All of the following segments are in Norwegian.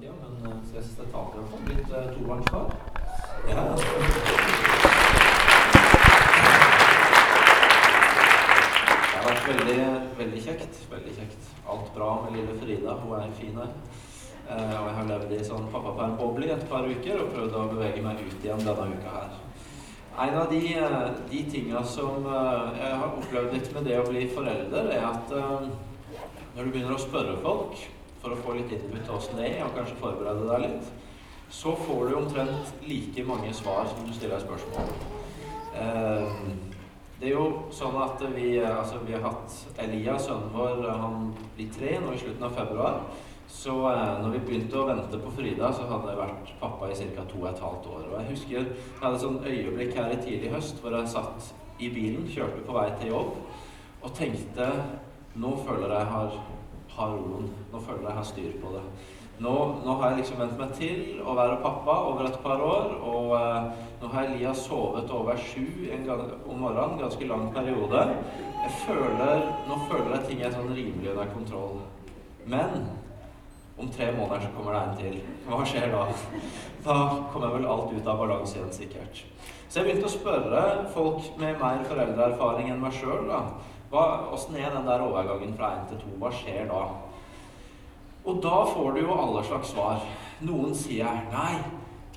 tida, men uh, jeg syns det talte i. Blitt uh, tobarnsfar. Ja. Det har vært veldig, veldig kjekt. Veldig kjekt. Alt bra med lille Frida. Hun er fin her. Uh, og jeg har levd i sånn pappaperm-boble i et par uker og prøvd å bevege meg ut igjen denne uka her. En av de, de tinga som jeg har opplevd litt med det å bli forelder, er at når du begynner å spørre folk for å få litt input til åssen det er, og kanskje forberede deg litt, så får du omtrent like mange svar som du stiller spørsmål. Eh, det er jo sånn at vi, altså vi har hatt Elias, sønnen vår, han blir tre nå i slutten av februar. Så eh, når vi begynte å vente på Frida, så hadde jeg vært pappa i ca. to og et halvt år. Og jeg husker jeg hadde et sånn øyeblikk her i tidlig høst hvor jeg satt i bilen, kjørte på vei til jobb og tenkte nå føler jeg har, har roen. Nå føler jeg har styr på det. Nå, nå, har jeg liksom vent meg til å være pappa over et par år. Og eh, nå har Elias sovet over sju gang, om morgenen, ganske lang periode. Jeg føler, nå føler jeg ting er sånn rimelig under kontroll. Men om tre måneder så kommer det en til. Hva skjer da? Da kommer vel alt ut av balanse igjen, sikkert. Så jeg begynte å spørre folk med mer foreldreerfaring enn meg sjøl. Åssen er den der overgangen fra én til to? Hva skjer da? Og da får du jo alle slags svar. Noen sier nei,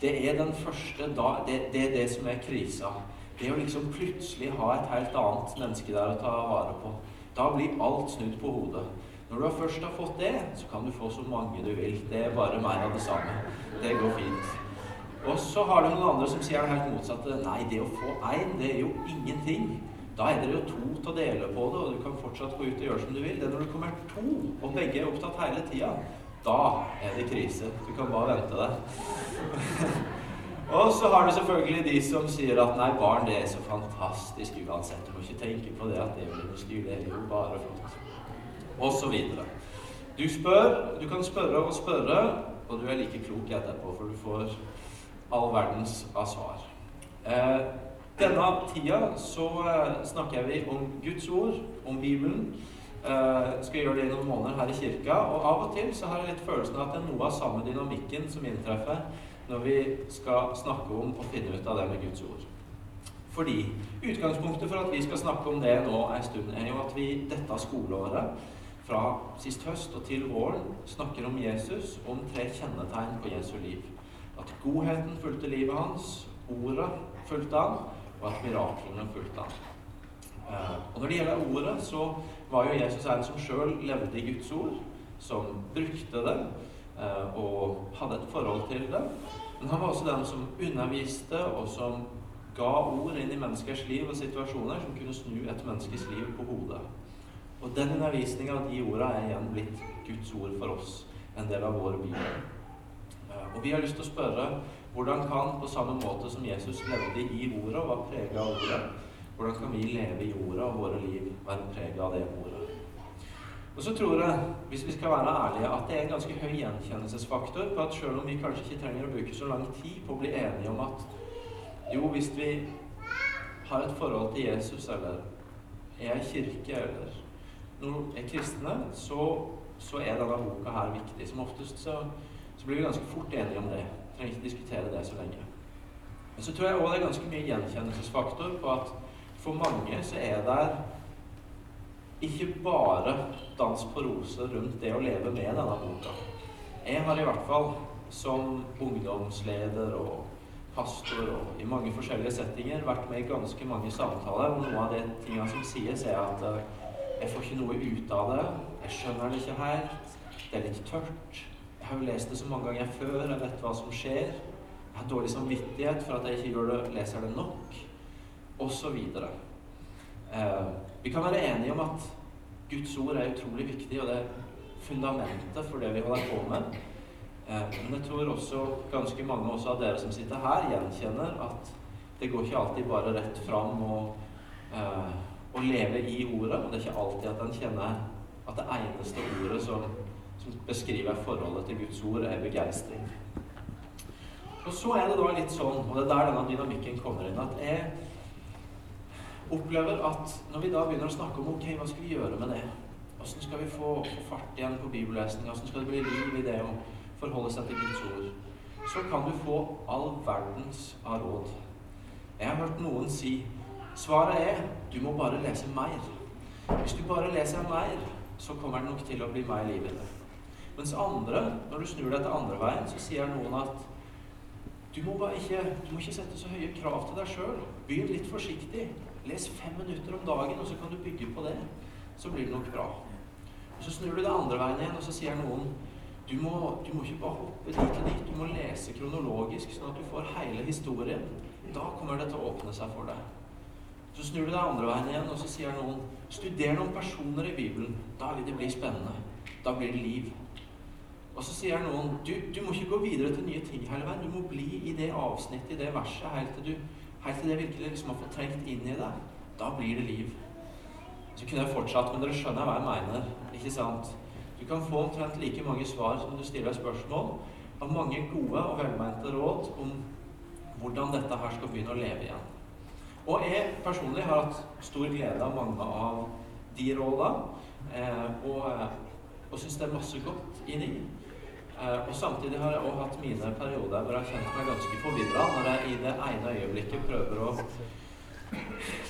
det er den første da, det, det, er det som er krisa. Det å liksom plutselig ha et helt annet menneske der å ta vare på. Da blir alt snudd på hodet. Når du først har fått det, så kan du få så mange du vil. Det er bare mer av det samme. Det går fint. Og så har du noen andre som sier det helt motsatte. Nei, det å få én, det er jo ingenting. Da er dere jo to til å dele på det, og du kan fortsatt gå ut og gjøre som du vil. Det er når det kommer to, og begge er opptatt hele tida, da er det krise. Du kan bare vente deg. og så har du selvfølgelig de som sier at nei, barn det er så fantastisk uansett. Du må ikke tenke på det at det blir styr. Det er jo bare flott. Og så videre. Du spør, du kan spørre og spørre, og du er like klok etterpå, for du får all verdens av svar. Eh, denne tida så uh, snakker vi om Guds ord, om Bibelen. Uh, skal gjøre det i noen måneder her i kirka. Og av og til så har jeg litt følelsen av at det er noe av samme dynamikken som inntreffer når vi skal snakke om og finne ut av det med Guds ord. Fordi utgangspunktet for at vi skal snakke om det nå en stund, er jo at vi dette skoleåret, fra sist høst og til våren, snakker om Jesus om tre kjennetegn på Jesu liv. At godheten fulgte livet hans, ordet fulgte han, og at miraklene fulgte ham. Eh, og Når det gjelder ordet, så var jo Jesus en som sjøl levde i Guds ord, som brukte det eh, og hadde et forhold til det. Men han var også den som underviste, og som ga ord inn i menneskers liv og situasjoner som kunne snu et menneskes liv på hodet. Og den undervisninga av de orda er igjen blitt Guds ord for oss, en del av vår bibel. Eh, og vi har lyst til å spørre hvordan kan, på samme måte som Jesus levde i ordet og var prega av ordet, hvordan kan vi leve i ordet og våre liv være prega av det ordet? Og så tror jeg, hvis vi skal være ærlige, at det er en ganske høy gjenkjennelsesfaktor på at selv om vi kanskje ikke trenger å bruke så lang tid på å bli enige om at jo, hvis vi har et forhold til Jesus, eller er i kirke, eller noe er kristne, så, så er denne boka her viktig. Som oftest så, så blir vi ganske fort enige om det trenger ikke diskutere det så lenge. Men så tror jeg òg det er ganske mye gjenkjennelsesfaktor på at for mange så er det ikke bare dans på roser rundt det å leve med denne boka. Jeg har i hvert fall som ungdomsleder og pastor og i mange forskjellige settinger vært med i ganske mange samtaler, og noe av de tingene som sies, er at eh, jeg får ikke noe ut av det. Jeg skjønner det ikke helt. Det er litt tørt. Jeg har jo lest det så mange ganger før, jeg vet hva som skjer. Jeg har dårlig samvittighet for at jeg ikke det, leser det nok, osv. Eh, vi kan være enige om at Guds ord er utrolig viktig, og det er fundamentet for det vi holder på med. Eh, men jeg tror også ganske mange også av dere som sitter her, gjenkjenner at det går ikke alltid bare rett fram og, eh, å leve i ordet. Og det er ikke alltid at en kjenner at det eneste ordet som som beskriver forholdet til Guds ord, er begeistring. Og så er det da litt sånn, og det er der denne dynamikken kommer inn, at jeg opplever at når vi da begynner å snakke om ok, hva skal vi gjøre med det? Hvordan skal vi få, fart igjen på bibellesning? Hvordan skal det bli liv i det å forholde seg til Guds ord, så kan du få all verdens av råd. Jeg har hørt noen si svaret er du må bare lese mer. Hvis du bare leser mer, så kommer det nok til å bli mer liv i det. Mens andre, når du snur deg til andre veien, så sier noen at du må bare ikke, du må ikke sette så høye krav til deg sjøl. Begynn litt forsiktig. Les fem minutter om dagen, og så kan du bygge på det. Så blir det nok bra. Og Så snur du deg andre veien igjen, og så sier noen du må, du må ikke bare hoppe dit og dit. Du må lese kronologisk, sånn at du får hele historien. Da kommer det til å åpne seg for deg. Så snur du deg andre veien igjen, og så sier noen studer noen personer i Bibelen. Da vil det bli spennende. Da blir det liv. Og så sier noen du, du må ikke gå videre til nye ting hele veien. Du må bli i det avsnittet, i det verset, helt til, du, helt til det virkelig liksom har fått trengt inn i deg. Da blir det liv. Så kunne jeg fortsatt, men dere skjønner hva jeg mener. Ikke sant? Du kan få omtrent like mange svar som du stiller spørsmål, av mange gode og velmente råd om hvordan dette her skal begynne å leve igjen. Og jeg personlig har hatt stor glede av mange av de råda, eh, og, og syns det er masse godt i de. Eh, og samtidig har jeg òg hatt mine perioder hvor jeg har kjent meg ganske forvirra når jeg i det ene øyeblikket prøver å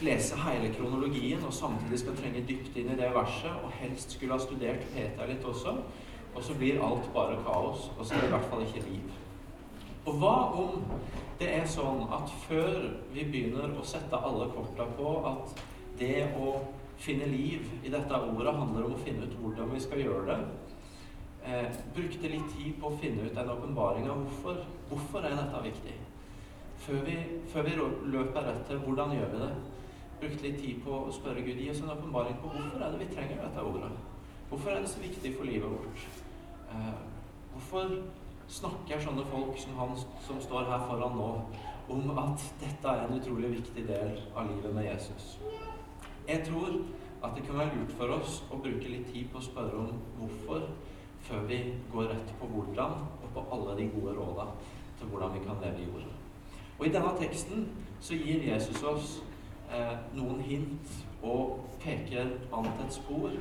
lese hele kronologien og samtidig skal trenge dypt inn i det verset, og helst skulle ha studert Peter litt også, og så blir alt bare kaos, og så er det i hvert fall ikke liv. Og hva om det er sånn at før vi begynner å sette alle korta på at det å finne liv i dette ordet handler om å finne ut hvordan vi skal gjøre det, eh, brukte litt tid på å finne ut en åpenbaringa. hvorfor, hvorfor er dette viktig. Før vi, før vi løper til hvordan gjør vi det, brukte litt tid på å spørre Gud gi oss en åpenbaring på hvorfor er det vi trenger dette ordet. Hvorfor er det så viktig for livet vårt? Eh, hvorfor snakker sånne folk som han som står her foran nå, om at dette er en utrolig viktig del av livet med Jesus. Jeg tror at det kan være lurt for oss å bruke litt tid på å spørre om hvorfor, før vi går rett på hvordan, og på alle de gode råda til hvordan vi kan leve i jorda. Og I denne teksten så gir Jesus oss eh, noen hint og peker an til et spor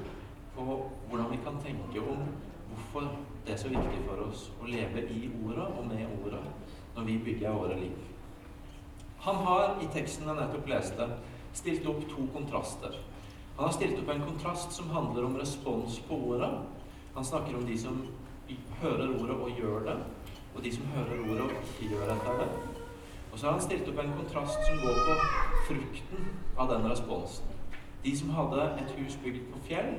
på hvordan vi kan tenke om hvorfor det er så viktig for oss å leve i orda og med orda når vi bygger våre liv. Han har i teksten jeg nettopp leste, stilt opp to kontraster. Han har stilt opp en kontrast som handler om respons på orda. Han snakker om de som hører ordet og gjør det, og de som hører ordet og ikke gjør etter det. Og så har han stilt opp en kontrast som går på frukten av den responsen. De som hadde et hus bygd på fjell,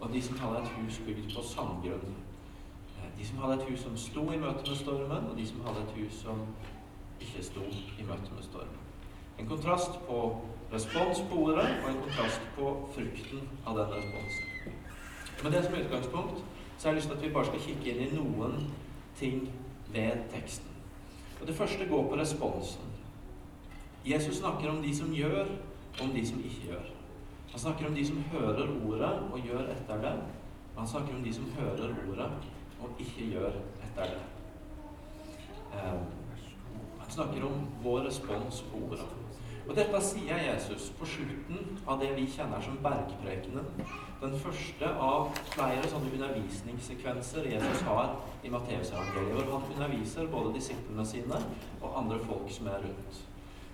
og de som hadde et hus bygd på sandgrunn. De som hadde et hus som sto i møte med stormen, og de som hadde et hus som ikke sto i møte med stormen. En kontrast på respons på ordet, og en kontrast på frukten av den responsen. Med det som utgangspunkt så har jeg lyst til at vi bare skal kikke inn i noen ting ved teksten. Og Det første går på responsen. Jesus snakker om de som gjør, og om de som ikke gjør. Han snakker om de som hører ordet og gjør etter det. Og han snakker om de som hører ordet og ikke gjør etter det. Um, han snakker om vår respons på ordet. Og dette sier Jesus på slutten av det vi kjenner som bergprekenen. Den første av flere sånne undervisningssekvenser Jesus har i Matteusevangeliet, hvor han underviser både disiplene sine og andre folk som er rundt.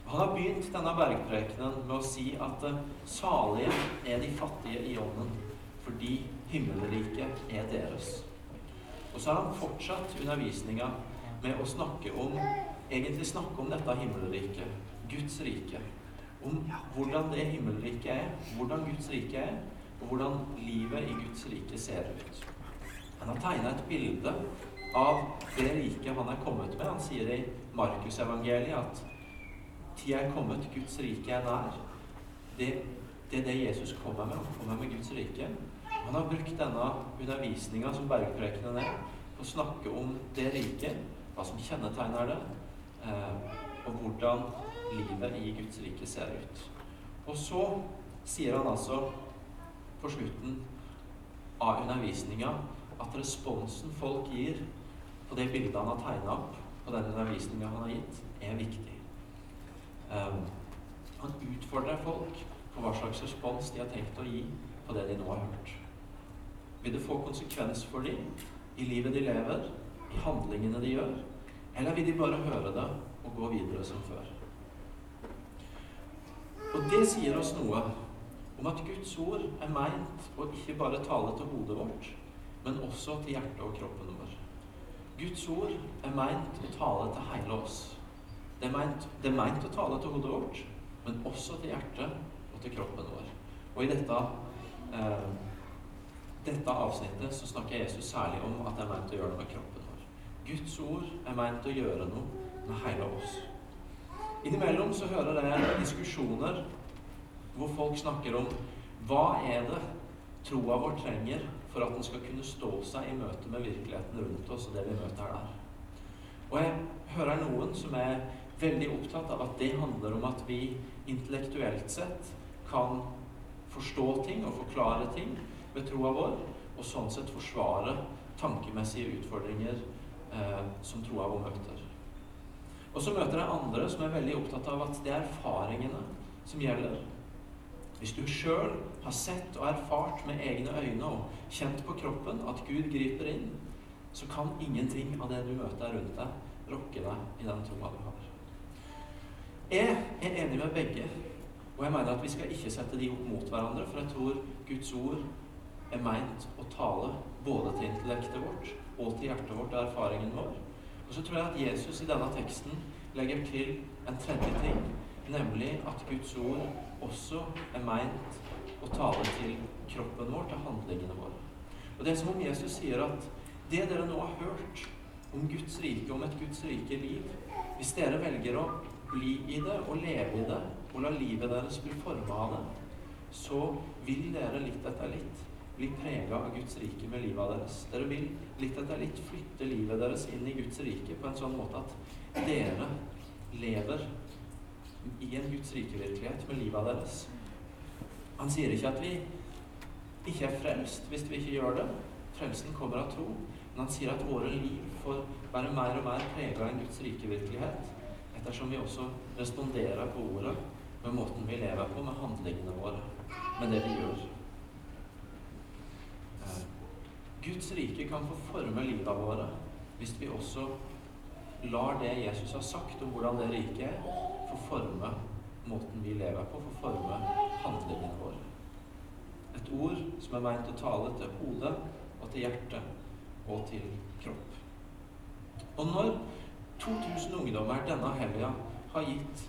Han har begynt denne bergprekenen med å si at salige er de fattige i ånden, fordi himmelriket er deres. Og så har han fortsatt undervisninga med å snakke om egentlig snakke om dette himmelriket, Guds rike. Om hvordan det himmelriket er, hvordan Guds rike er, og hvordan livet i Guds rike ser ut. Han har tegna et bilde av det riket han er kommet med. Han sier i Markusevangeliet at tida er kommet, Guds rike er nær. Det, det er det Jesus kommer med. Han kommer med Guds rike. Han har brukt denne undervisninga som bergprekenen er, på å snakke om det riket, hva som kjennetegner det, eh, og hvordan livet i Guds rike ser ut. Og så sier han altså på slutten av undervisninga at responsen folk gir på det bildet han har tegna opp, på den undervisninga han har gitt, er viktig. Um, han utfordrer folk på hva slags respons de har tenkt å gi på det de nå har hørt. Vil det få konsekvens for dem i livet de lever, i handlingene de gjør? Eller vil de bare høre det og gå videre som før? Og det sier oss noe om at Guds ord er meint å ikke bare tale til hodet vårt, men også til hjertet og kroppen vår. Guds ord er meint å tale til hele oss. Det er meint, det er meint å tale til hodet vårt, men også til hjertet og til kroppen vår. Og i dette, eh, dette avsnittet så snakker Jesus særlig om at det er meint å gjøre noe med kroppen vår. Guds ord er meint å gjøre noe med hele oss. Innimellom så hører jeg diskusjoner hvor folk snakker om hva er det troa vår trenger for at den skal kunne stå seg i møte med virkeligheten rundt oss og det vi møter der. Og jeg hører noen som er veldig opptatt av at det handler om at vi intellektuelt sett kan forstå ting og forklare ting ved troa vår, og sånn sett forsvare tankemessige utfordringer eh, som troa vår møter. Og så møter jeg andre som er veldig opptatt av at det er erfaringene som gjelder. Hvis du sjøl har sett og erfart med egne øyne og kjent på kroppen at Gud griper inn, så kan ingenting av det du møter rundt deg, rokke deg i den troa du har. Jeg er enig med begge, og jeg mener at vi skal ikke sette de opp mot hverandre, for jeg tror Guds ord er meint å tale både til intellektet vårt og til hjertet vårt og erfaringen vår. Og så tror jeg at Jesus i denne teksten legger til en tredje ting, nemlig at Guds ord også er meint å tale til kroppen vår, til handlingene våre. Og Det er som om Jesus sier at det dere nå har hørt om Guds rike, om et Guds rike liv Hvis dere velger å bli i det og leve i det og la livet deres bli forma av det, så vil dere litt etter litt bli prega av Guds rike med livet deres. Dere vil litt etter litt flytte livet deres inn i Guds rike på en sånn måte at dere lever i en Guds rike-virkelighet med livet deres. Han sier ikke at vi ikke er frelst hvis vi ikke gjør det. Frelsen kommer av tro. Men han sier at våre liv får være mer og mer prega av en Guds rike-virkelighet ettersom vi også responderer på ordet med måten vi lever på, med handlingene våre, med det vi gjør. Guds rike kan få forme livet våre hvis vi også lar det Jesus har sagt om hvordan det riket er, få forme måten vi lever på, få forme handlingene våre. Et ord som er meint å tale til hodet og til hjertet og til kropp. Og når 2000 ungdommer denne helga har gitt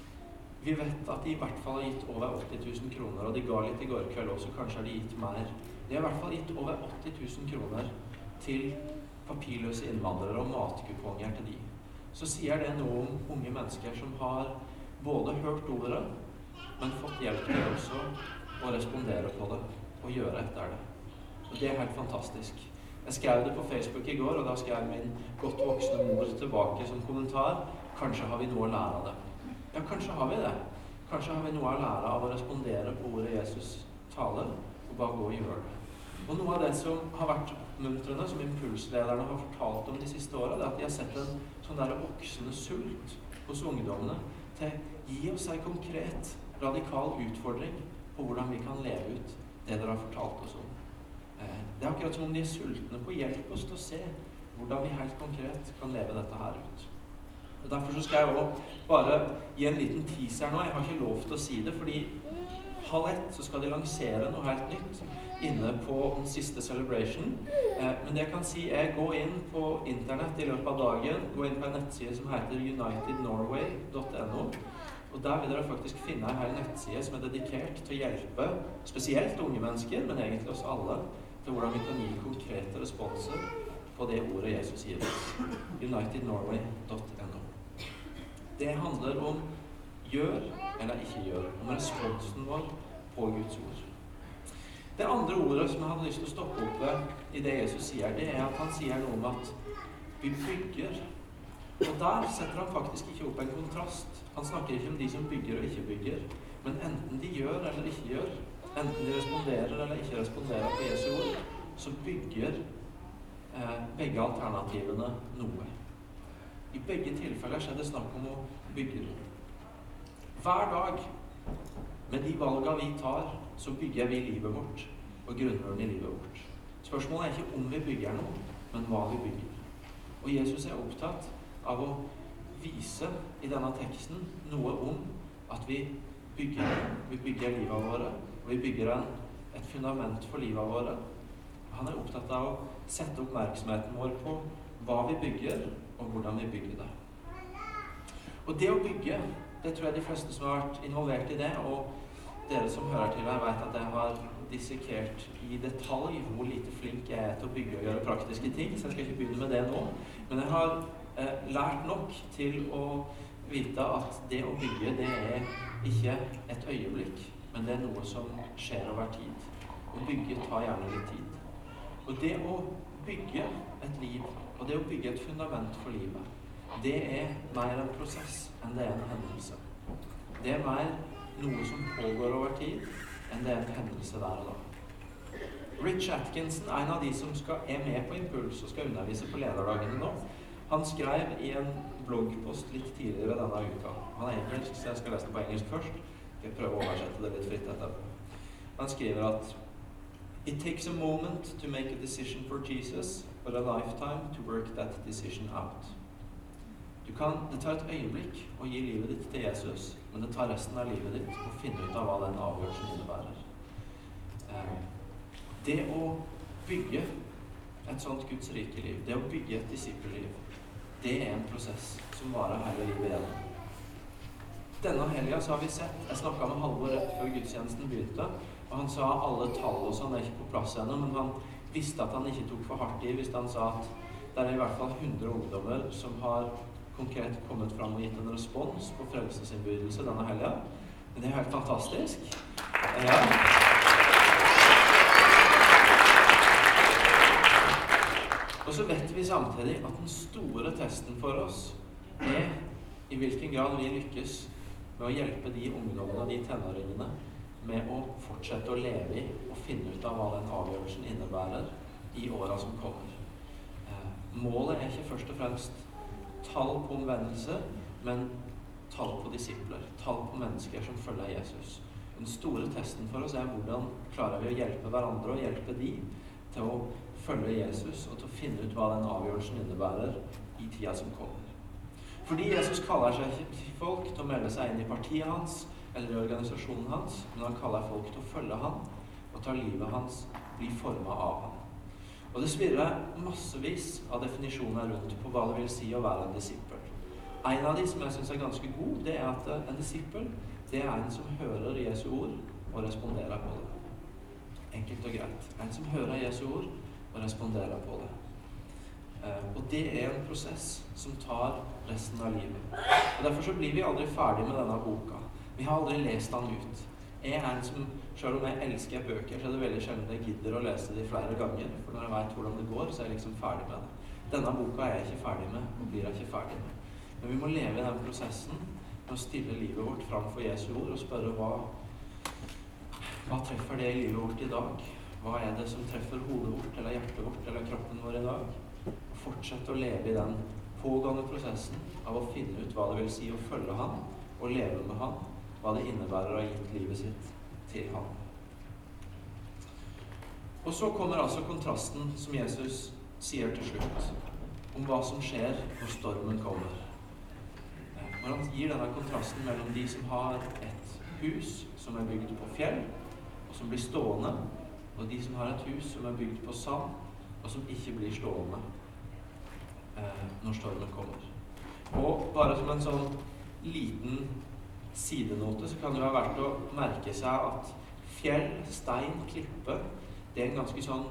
Vi vet at de i hvert fall har gitt over 80 000 kroner, og de ga litt i går kveld også, kanskje har de gitt mer de har i hvert fall gitt over 80 000 kroner til papirløse innvandrere og matkuponger til de. Så sier det noe om unge mennesker som har både hørt ordet, men fått hjelp til også å respondere på det og gjøre etter det. Og Det er helt fantastisk. Jeg skrev det på Facebook i går, og da skrev min godt voksne mor tilbake som kommentar Kanskje har vi noe å lære av det. Ja, kanskje har vi det. Kanskje har vi noe å lære av å respondere på ordet Jesus taler, og bare gå og gjøre det. Og noe av det som har vært oppmuntrende, som impulslederne har fortalt om de siste åra, er at de har sett en sånn der voksende sult hos ungdommene til gi oss en konkret, radikal utfordring på hvordan vi kan leve ut det dere har fortalt oss om. Eh, det er akkurat som om de er sultne på å hjelpe oss til å se hvordan vi helt konkret kan leve dette her ut. Og Derfor så skal jeg òg bare gi en liten teaser nå. Jeg har ikke lov til å si det, fordi halv ett så skal de lansere noe helt nytt inne på den siste celebration. Eh, men det jeg kan si, er gå inn på internett i løpet av dagen. Gå inn på en nettside som heter unitednorway.no. Og Der vil dere faktisk finne en hel nettside som er dedikert til å hjelpe spesielt unge mennesker, men egentlig oss alle, til hvordan vi kan gi konkrete responser på det ordet Jesus gir oss. unitednorway.no. Det handler om gjør eller ikke gjør, om responsen vår på Guds ord. Det andre ordet som jeg hadde lyst til å stoppe opp ved i det Jesus sier, det er at han sier noe om at vi bygger. Og der setter han faktisk ikke opp en kontrast. Han snakker ikke om de som bygger og ikke bygger. Men enten de gjør eller ikke gjør, enten de responderer eller ikke responderer på Jesu ord, så bygger eh, begge alternativene noe. I begge tilfeller er det snakk om å bygge noe. Hver dag med de valgene vi tar, så bygger vi livet vårt og grunnmuren i livet vårt. Spørsmålet er ikke om vi bygger noe, men hva vi bygger. Og Jesus er opptatt av å vise i denne teksten noe om at vi bygger, vi bygger livet våre, og vi bygger en, et fundament for livet våre. Han er opptatt av å sette oppmerksomheten vår på hva vi bygger, og hvordan vi bygger det. Og det å bygge, det tror jeg de fleste som har vært involvert i det, og dere som hører til her, vet at jeg har dissekert i detalj hvor lite flink jeg er til å bygge og gjøre praktiske ting, så jeg skal ikke begynne med det nå. Men jeg har lært nok til å vite at det å bygge, det er ikke et øyeblikk, men det er noe som skjer over tid. Å bygge tar gjerne litt tid. Og det å bygge et liv, og det å bygge et fundament for livet, det er mer en prosess enn det er en hendelse. Det er mer noe som pågår over tid, enn det er en hendelse der og da. Rich Atkinson, en av de som skal, er med på Impuls og skal undervise på lederdagene nå, han skrev i en bloggpost litt tidligere denne uka Han er engelsk, så jeg skal lese det på engelsk først. Jeg skal prøve å oversette det litt fritt etterpå. Han skriver at It takes a moment to make a decision for Jesus, but a lifetime to work that decision out. Kan, det tar et øyeblikk å gi livet ditt til Jesus, men det tar resten av livet ditt å finne ut av hva den avgjørelsen innebærer. Eh, det å bygge et sånt Guds rike liv, det å bygge et disippelliv, det er en prosess som varer hele livet igjennom. Denne helga har vi sett Jeg snakka med Halvor rett før gudstjenesten begynte, og han sa alle tall og sånn er ikke på plass ennå, men han visste at han ikke tok for hardt i hvis han sa at det er i hvert fall 100 ungdommer som har konkret kommet fram og gitt en respons på frelsesinnbydelse denne helga. Men det er helt fantastisk. Ja. Og så vet vi samtidig at den store testen for oss er i hvilken grad vi lykkes med å hjelpe de ungdommene, de tenåringene, med å fortsette å leve i og finne ut av hva den avgjørelsen innebærer i åra som kommer. Eh, målet er ikke først og fremst tall på omvendelse, men tall på disipler. Tall på mennesker som følger Jesus. Den store testen for oss er hvordan klarer vi å hjelpe hverandre og hjelpe de til å følge Jesus og til å finne ut hva den avgjørelsen innebærer i tida som kommer. Fordi Jesus kaller seg ikke folk til å melde seg inn i partiet hans eller i organisasjonen hans, men han kaller folk til å følge ham og ta livet hans bli forma av ham. Og det svirrer massevis av definisjoner rundt på hva det vil si å være en disippel. En av de som jeg syns er ganske god, det er at en disippel det er en som hører Jesu ord og responderer på det. Enkelt og greit. En som hører Jesu ord og responderer på det. Eh, og det er en prosess som tar resten av livet. Og Derfor så blir vi aldri ferdig med denne boka. Vi har aldri lest den ut. Jeg er en som selv om jeg elsker bøker, så er det veldig sjelden jeg gidder å lese de flere ganger. For når jeg veit hvordan det går, så er jeg liksom ferdig med det. Denne boka er jeg ikke ferdig med, og blir jeg ikke ferdig med. Men vi må leve i den prosessen med å stille livet vårt fram for Jesu ord og spørre hva, hva treffer det i livet vårt i dag? Hva er det som treffer hodet vårt eller hjertet vårt eller kroppen vår i dag? Og fortsette å leve i den pågående prosessen av å finne ut hva det vil si å følge Han og leve med Han, hva det innebærer å ha gitt livet sitt til ham. Og så kommer altså kontrasten som Jesus sier til slutt, om hva som skjer når stormen kommer. Når han gir denne kontrasten mellom de som har et hus som er bygd på fjell, og som blir stående, og de som har et hus som er bygd på sand, og som ikke blir stående eh, når stormen kommer. Og bare som en sånn liten sidenote så kan det være verdt å merke seg at fjell, stein, klippe Det er en ganske sånn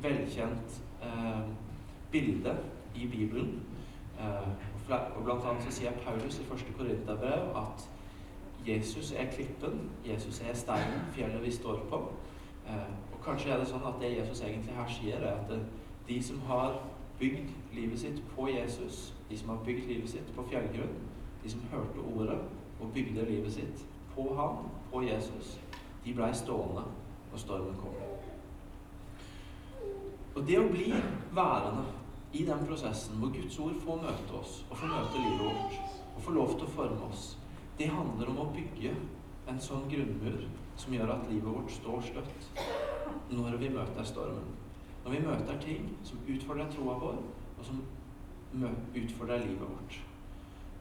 velkjent eh, bilde i Bibelen. Eh, og Blant annet så sier Paulus i første Korinterbrev at Jesus er klippen, Jesus er steinen, fjellet vi står på. Eh, og Kanskje er det sånn at det Jesus egentlig her sier, er at de som har bygd livet sitt på Jesus, de som har bygd livet sitt på fjellgrunn, de som hørte ordet, og bygde livet sitt på han, på Jesus, de blei stående når stormen kom. Og det å bli værende i den prosessen hvor Guds ord får møte oss og får møte livet vårt og får lov til å forme oss, det handler om å bygge en sånn grunnmur som gjør at livet vårt står støtt når vi møter stormen. Når vi møter ting som utfordrer troa vår, og som utfordrer livet vårt.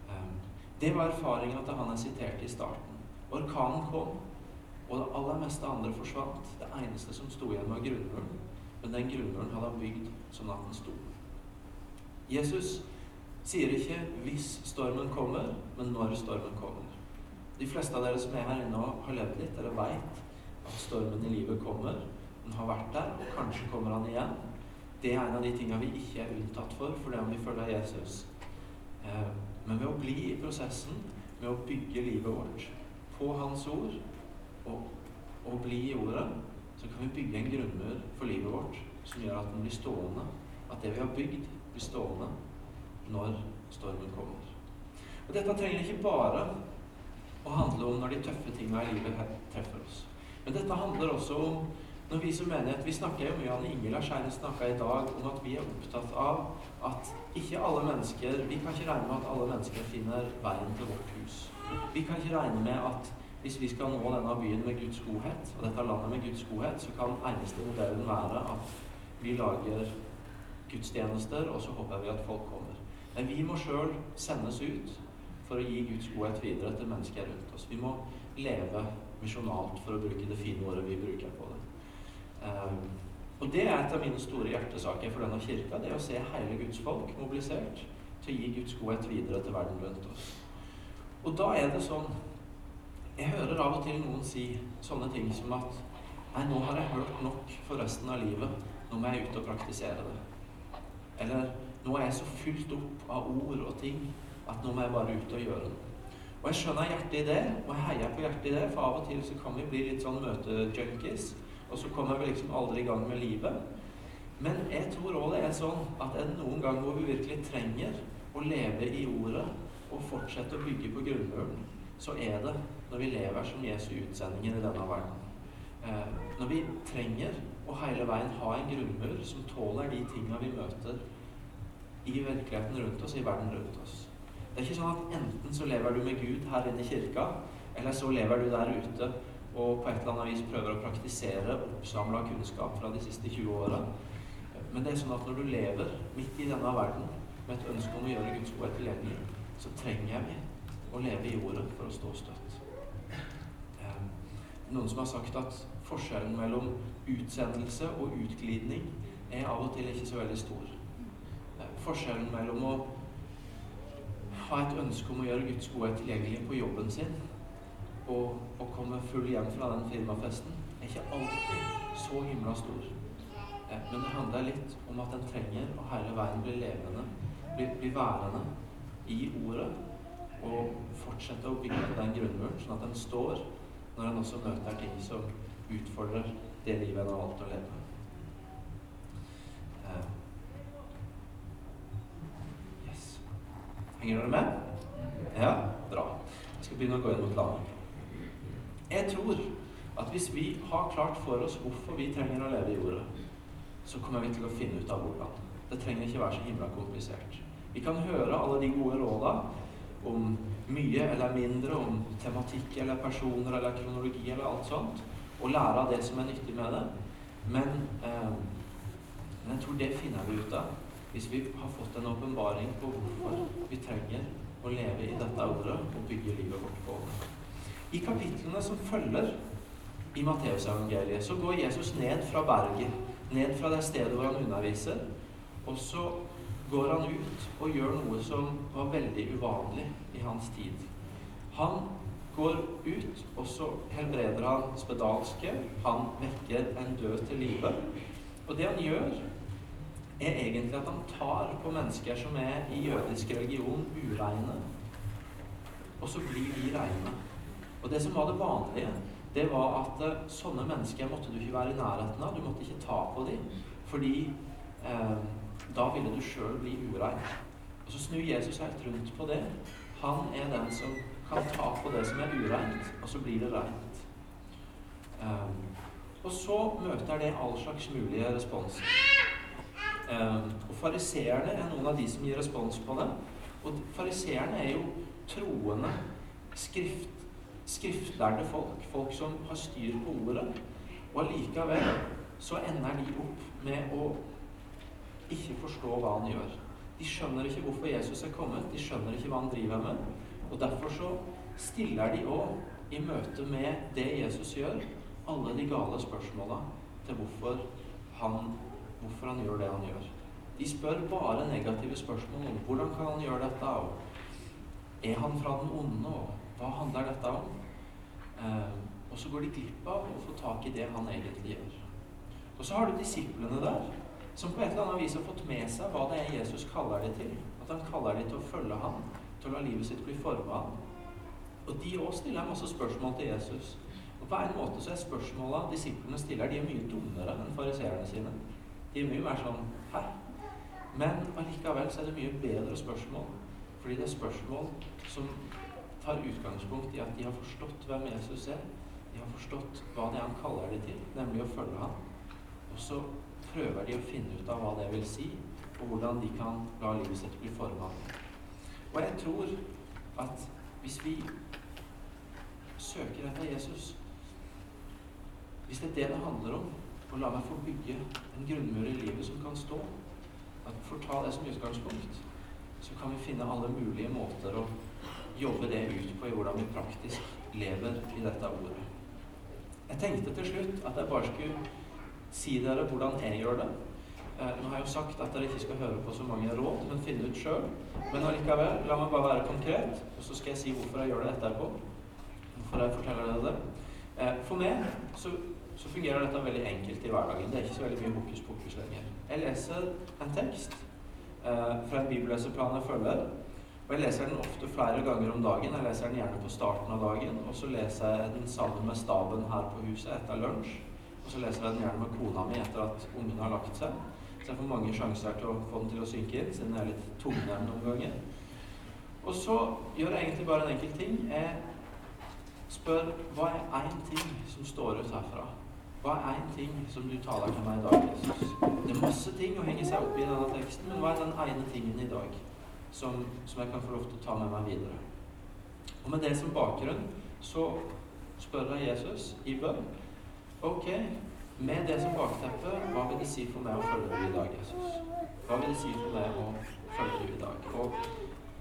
Um, det var erfaringa til han jeg siterte i starten. Orkanen kom, og det aller meste andre forsvant. Det eneste som sto igjen, var grunnmuren. Men den grunnmuren hadde han bygd som natten sto. Jesus sier ikke 'hvis stormen kommer', men 'når stormen kommer'. De fleste av dere som er her inne og har levd litt, dere veit at stormen i livet kommer. Den har vært der, og kanskje kommer han igjen. Det er en av de tingene vi ikke er unntatt for for det om vi følger Jesus. Eh, men ved å bli i prosessen, med å bygge livet vårt på Hans ord og, og bli i ordet, så kan vi bygge en grunnmur for livet vårt som gjør at den blir stående. At det vi har bygd, blir stående når stormen kommer. Og Dette trenger ikke bare å handle om når de tøffe tingene i livet treffer oss. Men dette handler også om når vi som menighet Vi snakker jo mye, Anne Ingela Skjæren snakka i dag om at vi er opptatt av at ikke alle mennesker Vi kan ikke regne med at alle mennesker finner veien til vårt hus. Vi kan ikke regne med at hvis vi skal nå denne byen med Guds godhet, og dette landet med Guds godhet, så kan eneste modellen være at vi lager gudstjenester, og så håper vi at folk kommer. Men vi må sjøl sendes ut for å gi Guds godhet videre til mennesker rundt oss. Vi må leve misjonalt, for å bruke det fine ordet vi bruker på det. Um, og det er et av mine store hjertesaker for denne kirka. Det å se hele Guds folk mobilisert til å gi Guds godhet videre til verden rundt oss. Og da er det sånn Jeg hører av og til noen si sånne ting som at Nei, nå har jeg hørt nok for resten av livet. Nå må jeg ut og praktisere det. Eller nå er jeg så fylt opp av ord og ting at nå må jeg bare ut og gjøre det. Og jeg skjønner hjertet i det, og jeg heier på hjertet i det, for av og til så kan vi bli litt sånn møtejunkies, og så kommer vi liksom aldri i gang med livet. Men jeg tror òg det er sånn at er det noen gang hvor vi virkelig trenger å leve i ordet og fortsette å bygge på grunnmuren, så er det når vi lever som Jesu utsendinger i denne verden. Eh, når vi trenger å hele veien ha en grunnmur som tåler de tinga vi møter i virkeligheten rundt oss, i verden rundt oss. Det er ikke sånn at enten så lever du med Gud her inne i kirka, eller så lever du der ute og på et eller annet vis prøver å praktisere oppsamla kunnskap fra de siste 20 åra. Men det er sånn at når du lever midt i denne verden med et ønske om å gjøre Guds godhet tilgjengelig, så trenger vi å leve i ordet for å stå støtt. Eh, noen som har sagt at forskjellen mellom utsendelse og utglidning er av og til ikke så veldig stor. Eh, forskjellen mellom å ha et ønske om å gjøre Guds godhet tilgjengelig på jobben sin og å komme full hjem fra den firmafesten, er ikke alltid så himla stor. Eh, men det handler litt om at en trenger å hele veien bli levende, bli, bli værende i ordet og fortsette å bygge på den grunnmuren, sånn at den står når en også møter ting som utfordrer det livet en har valgt å leve. Uh, yes. Henger dere med? Ja? Bra. Jeg skal begynne å gå inn mot landet. Jeg tror at hvis vi har klart for oss hvorfor vi trenger å leve i jorda, så kommer vi til å finne ut av hvordan. Det trenger ikke være så himla komplisert. Vi kan høre alle de gode råda om mye eller mindre, om tematikk eller personer eller kronologi eller alt sånt, og lære av det som er nyttig med det. Men, eh, men jeg tror det finner vi ut av hvis vi har fått en åpenbaring på hvorfor vi trenger å leve i dette ordet og bygge livet vårt på det. I kapitlene som følger i Matteusevangeliet, så går Jesus ned fra berget, ned fra det stedet hvor han underviser, og så går han ut og gjør noe som var veldig uvanlig i hans tid. Han går ut, og så helbreder han spedalske. Han vekker en død til live. Og det han gjør, er egentlig at han tar på mennesker som er i jødisk religion ureine, og så blir de reine. Og det som var det vanlige, det var at uh, sånne mennesker måtte du ikke være i nærheten av. Du måtte ikke ta på dem, fordi eh, da ville du sjøl bli urein. Og Så snur Jesus helt rundt på det. Han er den som kan ta på det som er ureint, og så blir det reint. Eh, og så møter det all slags mulige responser. Um, og Fariseerne er noen av de som gir respons på det. Og fariseerne er jo troende, skrift, skriftlærde folk. Folk som har styr på ordet. Og allikevel så ender de opp med å ikke forstå hva han gjør. De skjønner ikke hvorfor Jesus er kommet, de skjønner ikke hva han driver med. Og derfor så stiller de òg, i møte med det Jesus gjør, alle de gale spørsmåla til hvorfor han, hvorfor han gjør det han gjør. De spør bare negative spørsmål om hvordan kan han gjøre dette, og er han fra den onde, og hva handler dette om? Eh, og så går de glipp av å få tak i det han egentlig gjør. Og så har du disiplene der, som på et eller annet vis har fått med seg hva det er Jesus kaller dem til. At han kaller dem til å følge ham, til å la livet sitt bli forma ham. Og de òg stiller masse spørsmål til Jesus. Og på en måte så er spørsmåla disiplene stiller, de er mye dummere enn fariseerne sine. De er mye mer sånn Hæ? Men allikevel så er det mye bedre spørsmål. Fordi det er spørsmål som tar utgangspunkt i at de har forstått hvem Jesus er. De har forstått hva det er han kaller dem til, nemlig å følge ham. Og så prøver de å finne ut av hva det vil si, og hvordan de kan la livet sitt bli forma. Og jeg tror at hvis vi søker etter Jesus Hvis det er det det handler om, å la meg få bygge en grunnmur i livet som kan stå, at å ta det som utgangspunkt, så kan vi finne alle mulige måter å jobbe det ut på i hvordan vi praktisk lever i dette ordet. Jeg tenkte til slutt at jeg bare skulle si dere hvordan jeg gjør det. Eh, nå har jeg jo sagt at dere ikke skal høre på så mange råd, men finne ut sjøl. Men allikevel, la meg bare være konkret, og så skal jeg si hvorfor jeg gjør det etterpå. Hvorfor jeg forteller dere det. Eh, for meg så, så, fungerer dette veldig enkelt i hverdagen. Det er ikke så veldig mye hokus pokus lenger. Jeg leser en tekst eh, fra en bibelleseplan jeg følger. Og jeg leser den ofte flere ganger om dagen. Jeg leser den gjerne på starten av dagen. Og så leser jeg den sammen med staben her på huset etter lunsj. Og så leser jeg den gjerne med kona mi etter at ungen har lagt seg. Så jeg får mange sjanser til å få den til å synke inn, siden jeg er litt tungnem noen ganger. Og så gjør jeg egentlig bare en enkel ting. Jeg spør hva er én ting som står ut herfra? Hva er én ting som du taler til meg i dag, Jesus? Det er masse ting å henge seg opp i denne teksten, men hva er den ene tingen i dag som, som jeg kan få lov til å ta med meg videre? Og med det som bakgrunn så spør jeg Jesus i bønn Ok, med det som bakteppe, hva vil det si for meg å følge deg i dag, Jesus? Hva vil det si for meg å følge deg i dag? Og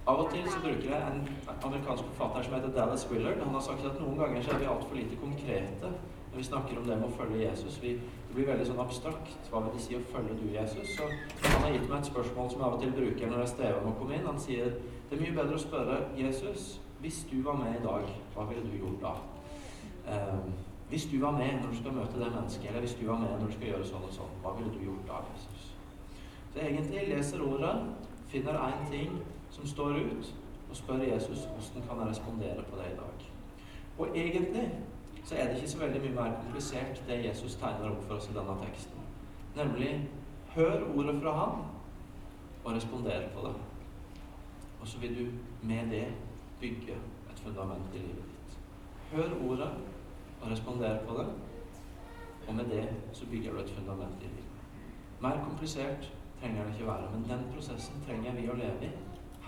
av og til så bruker jeg en amerikansk forfatter som heter Dallas Willard. Han har sagt at noen ganger så er vi altfor lite konkrete når vi snakker om det med å følge Jesus. Vi, det blir veldig sånn abstrakt. Hva vil det si å følge du, Jesus? Så han har gitt meg et spørsmål som jeg av og til bruker når jeg strever med å komme inn. Han sier det er mye bedre å spørre Jesus hvis du var med i dag, hva ville du gjort da? Um, hvis du var med når du skal møte det mennesket, eller hvis du var med når du skal gjøre sånn og sånn, hva ville du gjort da, Jesus? Så egentlig leser ordet, finner én ting som står ut, og spør Jesus hvordan kan jeg respondere på det i dag. Og egentlig så er det ikke så veldig mye mer komplisert det Jesus tegner opp for oss i denne teksten. Nemlig hør ordet fra Han, og respondere på det. Og så vil du med det bygge et fundament i livet ditt. Hør ordet, og respondere på det. Og med det så bygger du et fundament i livet. Mer komplisert trenger det ikke være, men den prosessen trenger vi å leve i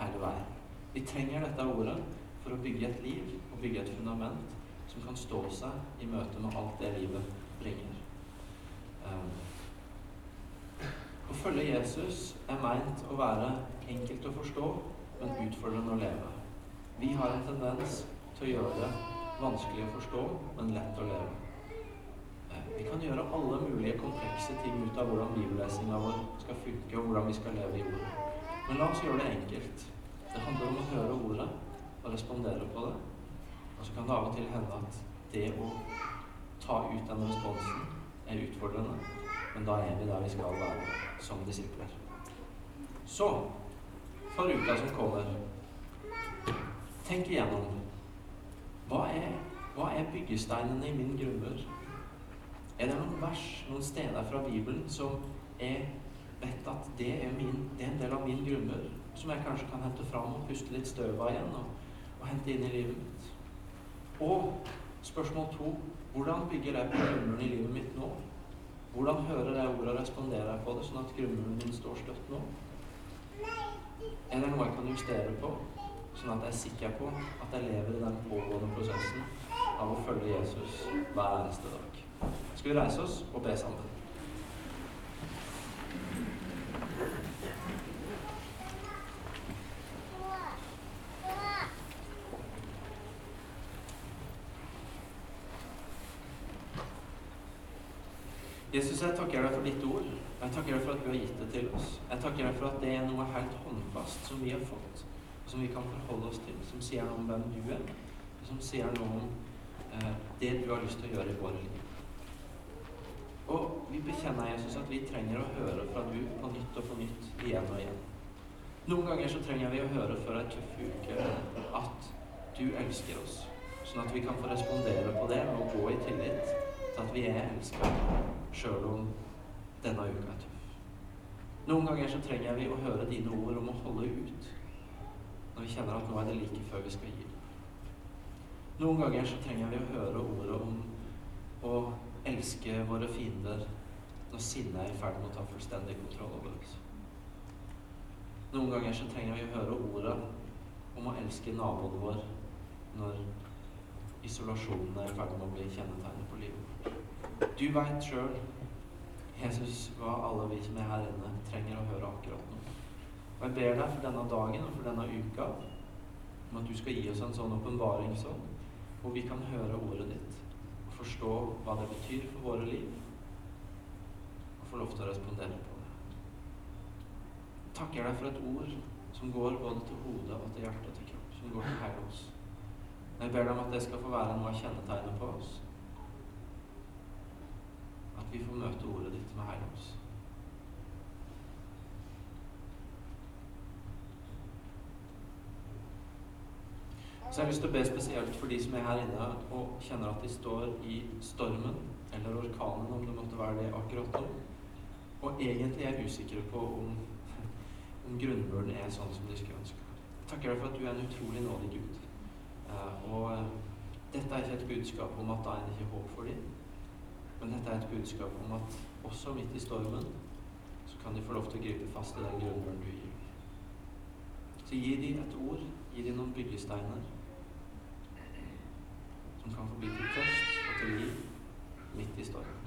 hele veien. Vi trenger dette ordet for å bygge et liv og bygge et fundament som kan stå seg i møte med alt det livet bringer. Um, å følge Jesus er meint å være enkelt å forstå, men utfordrende å leve. Vi har en tendens til å gjøre det vanskelig å forstå, men lett å leve. Eh, vi kan gjøre alle mulige komplekse ting ut av hvordan bibellesinga vår skal funke, og hvordan vi skal leve i ordet. Men la oss gjøre det enkelt. Det handler om å høre ordet og respondere på det. Og så kan det av og til hende at det å ta ut den responsen er utfordrende. Men da er vi der vi skal være som disipler. Så for uka som kommer, tenk igjennom hva er, hva er byggesteinene i min grunnmur? Er det noen vers, noen steder fra Bibelen som jeg vet at det er, min, det er en del av min grunnmur, som jeg kanskje kan hente fram og puste litt støv av igjen og, og, hente inn i livet mitt? Og spørsmål to hvordan bygger jeg på grunnmuren i livet mitt nå? Hvordan hører jeg ordet og responderer jeg på det, sånn at grunnmuren min står støtt nå? Er det noe jeg kan justere på? Sånn at jeg er sikker på at jeg lever i den pågående prosessen av å følge Jesus hver eneste dag. Skal vi reise oss og be sammen? Jesus, jeg takker deg for ditt ord. Jeg takker deg for at du har gitt det til oss. Jeg takker deg for at det er noe helt håndfast som vi har fått, og som vi kan forholde oss til. Som sier noe om hvem du er, og som sier noe om eh, det du har lyst til å gjøre i våre liv. Og vi bekjenner Jesus at vi trenger å høre fra du på nytt og på nytt, igjen og igjen. Noen ganger så trenger vi å høre før ei tøff uke at du elsker oss, sånn at vi kan få respondere på det og gå i tillit at vi er elska, sjøl om denne uka er tøff. Noen ganger så trenger vi å høre dine ord om å holde ut når vi kjenner at nå er det like før vi skal gi opp. Noen ganger så trenger vi å høre ordet om å elske våre fiender når sinnet er i ferd med å ta fullstendig kontroll over oss. Noen ganger så trenger vi å høre ordet om å elske naboen vår når isolasjonen er i ferd med å bli kjennetegnet på livet. Du veit sjøl, Jesus, hva alle vi som er her inne, trenger å høre akkurat nå. Og jeg ber deg for denne dagen og for denne uka om at du skal gi oss en sånn åpenbaring sånn, hvor vi kan høre ordet ditt og forstå hva det betyr for våre liv, og få lov til å respondere på det. Takker deg for et ord som går både til hodet og til hjertet og til kropp, som går til hele oss. Jeg ber deg om at det skal få være noe av kjennetegnet på oss. At vi får møte ordet ditt med hele oss. Så jeg har lyst til å be spesielt for de som er her inne og kjenner at de står i stormen eller orkanen, om det måtte være det akkurat nå, og egentlig er usikre på om, om grunnmuren er sånn som de skulle ønske. Jeg takker deg for at du er en utrolig nådig Gud. Uh, og uh, dette er ikke et budskap om at da er det ikke håp for dem, men dette er et budskap om at også midt i stormen så kan de få lov til å gripe fast i den grunnmuren du gir. Så gi de et ord, gi de noen byggesteiner som kan få bli til trøst og til liv midt i stormen.